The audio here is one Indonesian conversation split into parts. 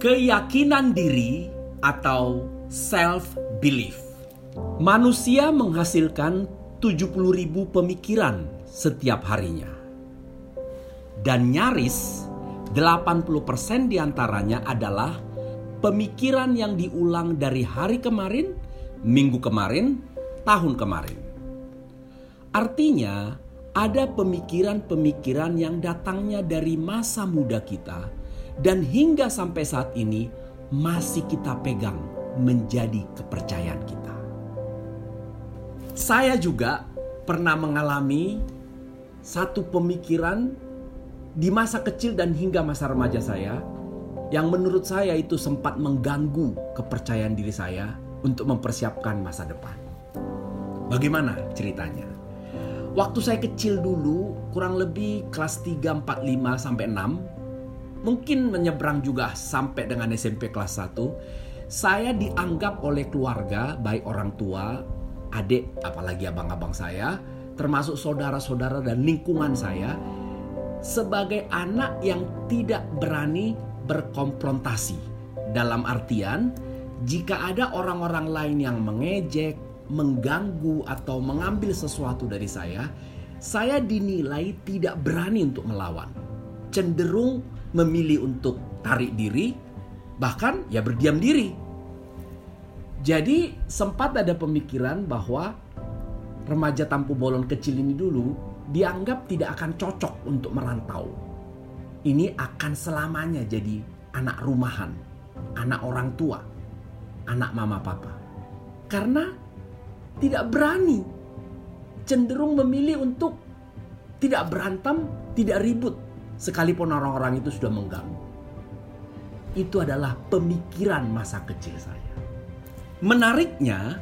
keyakinan diri atau self belief. Manusia menghasilkan 70.000 pemikiran setiap harinya. Dan nyaris 80% di antaranya adalah pemikiran yang diulang dari hari kemarin, minggu kemarin, tahun kemarin. Artinya, ada pemikiran-pemikiran yang datangnya dari masa muda kita dan hingga sampai saat ini masih kita pegang menjadi kepercayaan kita. Saya juga pernah mengalami satu pemikiran di masa kecil dan hingga masa remaja saya yang menurut saya itu sempat mengganggu kepercayaan diri saya untuk mempersiapkan masa depan. Bagaimana ceritanya? Waktu saya kecil dulu, kurang lebih kelas 3, 4, 5 sampai 6, mungkin menyeberang juga sampai dengan SMP kelas 1, saya dianggap oleh keluarga, baik orang tua, adik, apalagi abang-abang saya, termasuk saudara-saudara dan lingkungan saya, sebagai anak yang tidak berani berkonfrontasi. Dalam artian, jika ada orang-orang lain yang mengejek, mengganggu, atau mengambil sesuatu dari saya, saya dinilai tidak berani untuk melawan. Cenderung memilih untuk tarik diri, bahkan ya berdiam diri. Jadi sempat ada pemikiran bahwa remaja tampu bolon kecil ini dulu dianggap tidak akan cocok untuk merantau. Ini akan selamanya jadi anak rumahan, anak orang tua, anak mama papa. Karena tidak berani, cenderung memilih untuk tidak berantem, tidak ribut, sekalipun orang-orang itu sudah mengganggu. Itu adalah pemikiran masa kecil saya. Menariknya,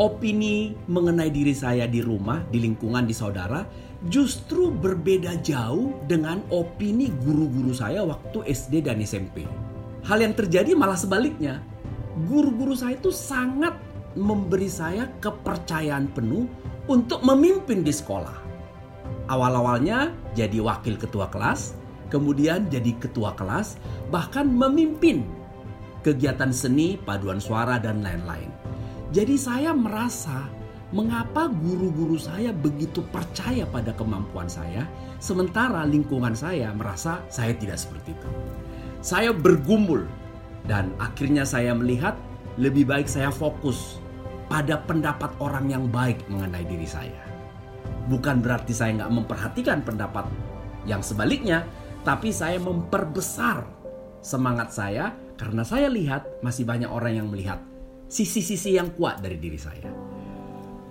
opini mengenai diri saya di rumah, di lingkungan, di saudara, justru berbeda jauh dengan opini guru-guru saya waktu SD dan SMP. Hal yang terjadi malah sebaliknya. Guru-guru saya itu sangat memberi saya kepercayaan penuh untuk memimpin di sekolah. Awal-awalnya jadi wakil ketua kelas, kemudian jadi ketua kelas, bahkan memimpin kegiatan seni, paduan suara, dan lain-lain. Jadi saya merasa mengapa guru-guru saya begitu percaya pada kemampuan saya, sementara lingkungan saya merasa saya tidak seperti itu. Saya bergumul dan akhirnya saya melihat lebih baik saya fokus pada pendapat orang yang baik mengenai diri saya. Bukan berarti saya nggak memperhatikan pendapat yang sebaliknya, tapi saya memperbesar semangat saya karena saya lihat masih banyak orang yang melihat sisi-sisi yang kuat dari diri saya.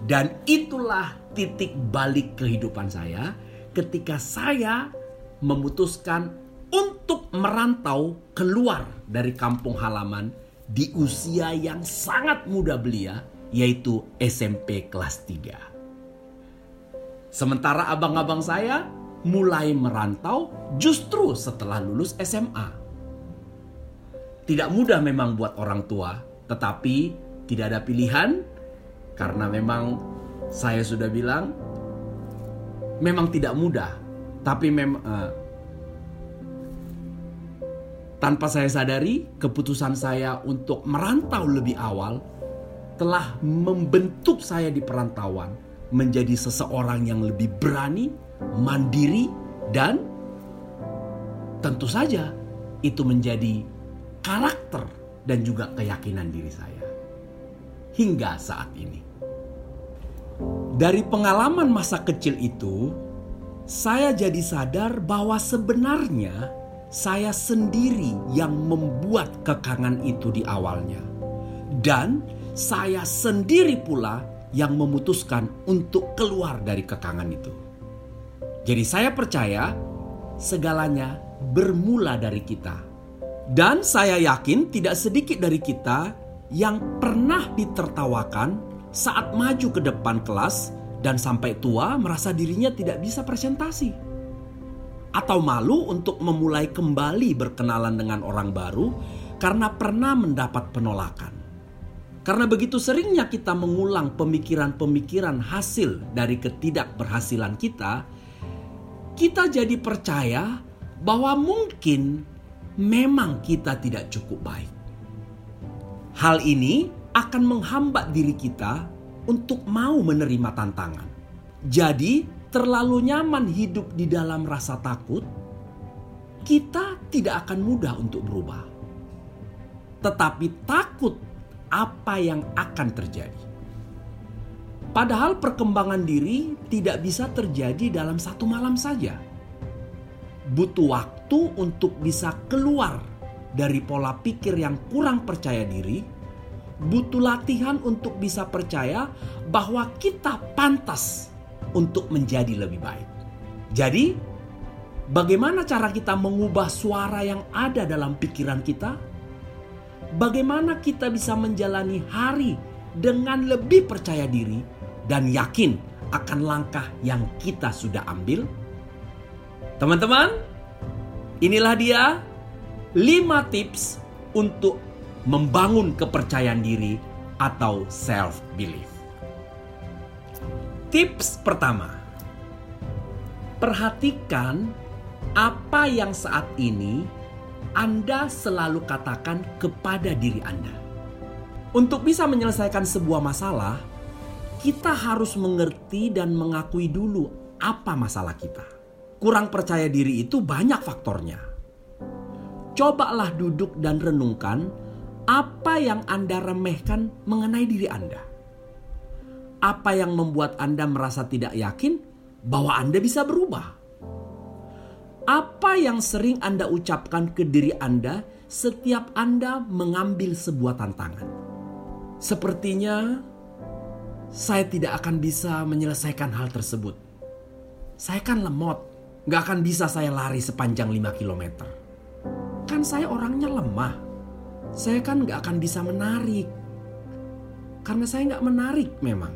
Dan itulah titik balik kehidupan saya ketika saya memutuskan untuk merantau keluar dari kampung halaman di usia yang sangat muda belia yaitu SMP kelas 3. Sementara abang-abang saya mulai merantau justru setelah lulus SMA. Tidak mudah memang buat orang tua, tetapi tidak ada pilihan karena memang saya sudah bilang memang tidak mudah, tapi memang uh, eh, tanpa saya sadari keputusan saya untuk merantau lebih awal telah membentuk saya di perantauan menjadi seseorang yang lebih berani, mandiri dan tentu saja itu menjadi karakter dan juga keyakinan diri saya hingga saat ini. Dari pengalaman masa kecil itu, saya jadi sadar bahwa sebenarnya saya sendiri yang membuat kekangan itu di awalnya, dan saya sendiri pula yang memutuskan untuk keluar dari kekangan itu. Jadi, saya percaya segalanya bermula dari kita dan saya yakin tidak sedikit dari kita yang pernah ditertawakan saat maju ke depan kelas dan sampai tua merasa dirinya tidak bisa presentasi. Atau malu untuk memulai kembali berkenalan dengan orang baru karena pernah mendapat penolakan. Karena begitu seringnya kita mengulang pemikiran-pemikiran hasil dari ketidakberhasilan kita, kita jadi percaya bahwa mungkin memang kita tidak cukup baik. Hal ini akan menghambat diri kita untuk mau menerima tantangan. Jadi, terlalu nyaman hidup di dalam rasa takut, kita tidak akan mudah untuk berubah. Tetapi takut apa yang akan terjadi. Padahal perkembangan diri tidak bisa terjadi dalam satu malam saja. Butuh waktu untuk bisa keluar dari pola pikir yang kurang percaya diri. Butuh latihan untuk bisa percaya bahwa kita pantas untuk menjadi lebih baik. Jadi, bagaimana cara kita mengubah suara yang ada dalam pikiran kita? Bagaimana kita bisa menjalani hari dengan lebih percaya diri dan yakin akan langkah yang kita sudah ambil? Teman-teman, inilah dia 5 tips untuk membangun kepercayaan diri atau self belief. Tips pertama, perhatikan apa yang saat ini Anda selalu katakan kepada diri Anda. Untuk bisa menyelesaikan sebuah masalah, kita harus mengerti dan mengakui dulu apa masalah kita. Kurang percaya diri itu banyak faktornya. Cobalah duduk dan renungkan apa yang Anda remehkan mengenai diri Anda apa yang membuat Anda merasa tidak yakin bahwa Anda bisa berubah? Apa yang sering Anda ucapkan ke diri Anda setiap Anda mengambil sebuah tantangan? Sepertinya saya tidak akan bisa menyelesaikan hal tersebut. Saya kan lemot, gak akan bisa saya lari sepanjang 5 km. Kan saya orangnya lemah. Saya kan gak akan bisa menarik. Karena saya gak menarik memang.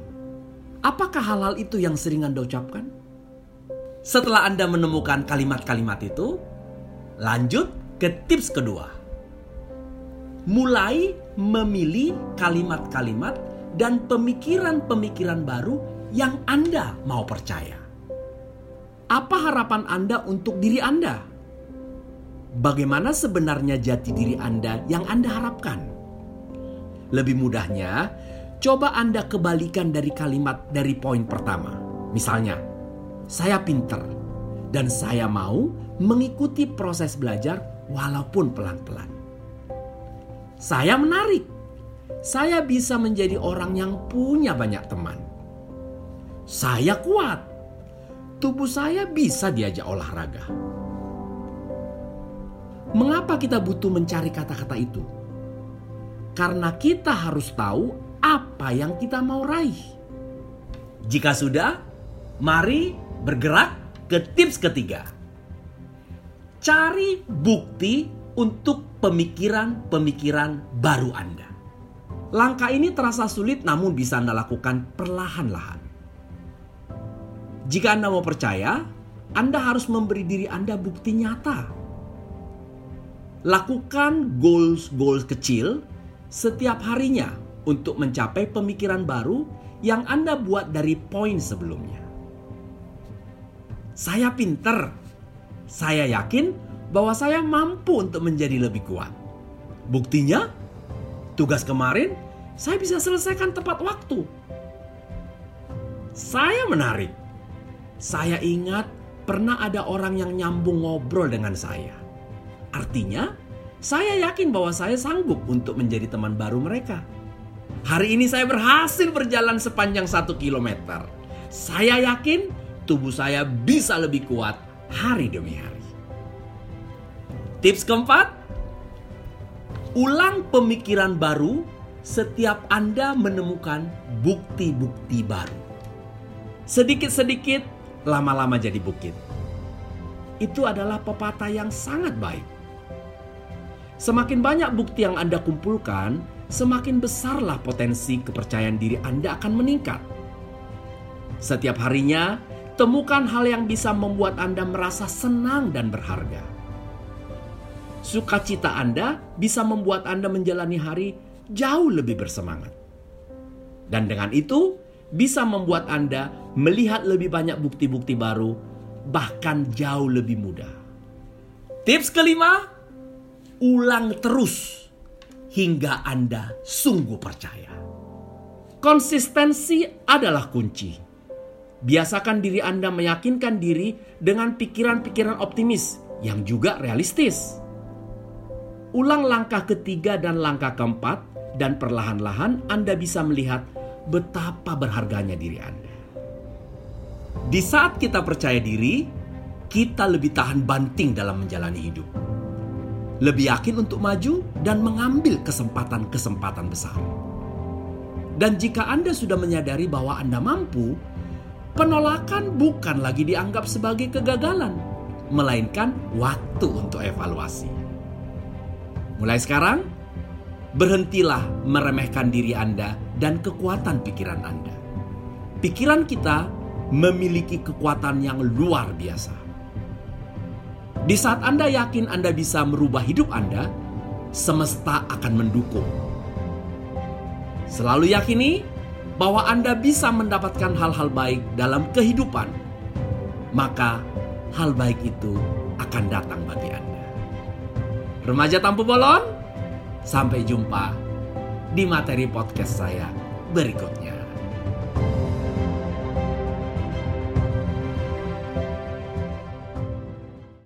Apakah hal-hal itu yang sering Anda ucapkan? Setelah Anda menemukan kalimat-kalimat itu, lanjut ke tips kedua. Mulai memilih kalimat-kalimat dan pemikiran-pemikiran baru yang Anda mau percaya. Apa harapan Anda untuk diri Anda? Bagaimana sebenarnya jati diri Anda yang Anda harapkan? Lebih mudahnya, Coba Anda kebalikan dari kalimat dari poin pertama. Misalnya, saya pinter dan saya mau mengikuti proses belajar walaupun pelan-pelan. Saya menarik. Saya bisa menjadi orang yang punya banyak teman. Saya kuat. Tubuh saya bisa diajak olahraga. Mengapa kita butuh mencari kata-kata itu? Karena kita harus tahu apa yang kita mau raih. Jika sudah, mari bergerak ke tips ketiga. Cari bukti untuk pemikiran-pemikiran baru Anda. Langkah ini terasa sulit namun bisa Anda lakukan perlahan-lahan. Jika Anda mau percaya, Anda harus memberi diri Anda bukti nyata. Lakukan goals-goals kecil setiap harinya untuk mencapai pemikiran baru yang Anda buat dari poin sebelumnya. Saya pinter. Saya yakin bahwa saya mampu untuk menjadi lebih kuat. Buktinya, tugas kemarin saya bisa selesaikan tepat waktu. Saya menarik. Saya ingat pernah ada orang yang nyambung ngobrol dengan saya. Artinya, saya yakin bahwa saya sanggup untuk menjadi teman baru mereka. Hari ini saya berhasil berjalan sepanjang satu kilometer. Saya yakin tubuh saya bisa lebih kuat hari demi hari. Tips keempat, ulang pemikiran baru setiap Anda menemukan bukti-bukti baru. Sedikit-sedikit, lama-lama jadi bukit. Itu adalah pepatah yang sangat baik. Semakin banyak bukti yang Anda kumpulkan, semakin besarlah potensi kepercayaan diri Anda akan meningkat. Setiap harinya, temukan hal yang bisa membuat Anda merasa senang dan berharga. Sukacita Anda bisa membuat Anda menjalani hari jauh lebih bersemangat. Dan dengan itu, bisa membuat Anda melihat lebih banyak bukti-bukti baru, bahkan jauh lebih mudah. Tips kelima, ulang terus hingga Anda sungguh percaya. Konsistensi adalah kunci. Biasakan diri Anda meyakinkan diri dengan pikiran-pikiran optimis yang juga realistis. Ulang langkah ketiga dan langkah keempat, dan perlahan-lahan Anda bisa melihat betapa berharganya diri Anda. Di saat kita percaya diri, kita lebih tahan banting dalam menjalani hidup. Lebih yakin untuk maju dan mengambil kesempatan-kesempatan besar. Dan jika Anda sudah menyadari bahwa Anda mampu, penolakan bukan lagi dianggap sebagai kegagalan, melainkan waktu untuk evaluasi. Mulai sekarang, berhentilah meremehkan diri Anda dan kekuatan pikiran Anda. Pikiran kita memiliki kekuatan yang luar biasa. Di saat Anda yakin Anda bisa merubah hidup Anda, semesta akan mendukung. Selalu yakini bahwa Anda bisa mendapatkan hal-hal baik dalam kehidupan, maka hal baik itu akan datang bagi Anda. Remaja Tampu Bolon, sampai jumpa di materi podcast saya berikutnya.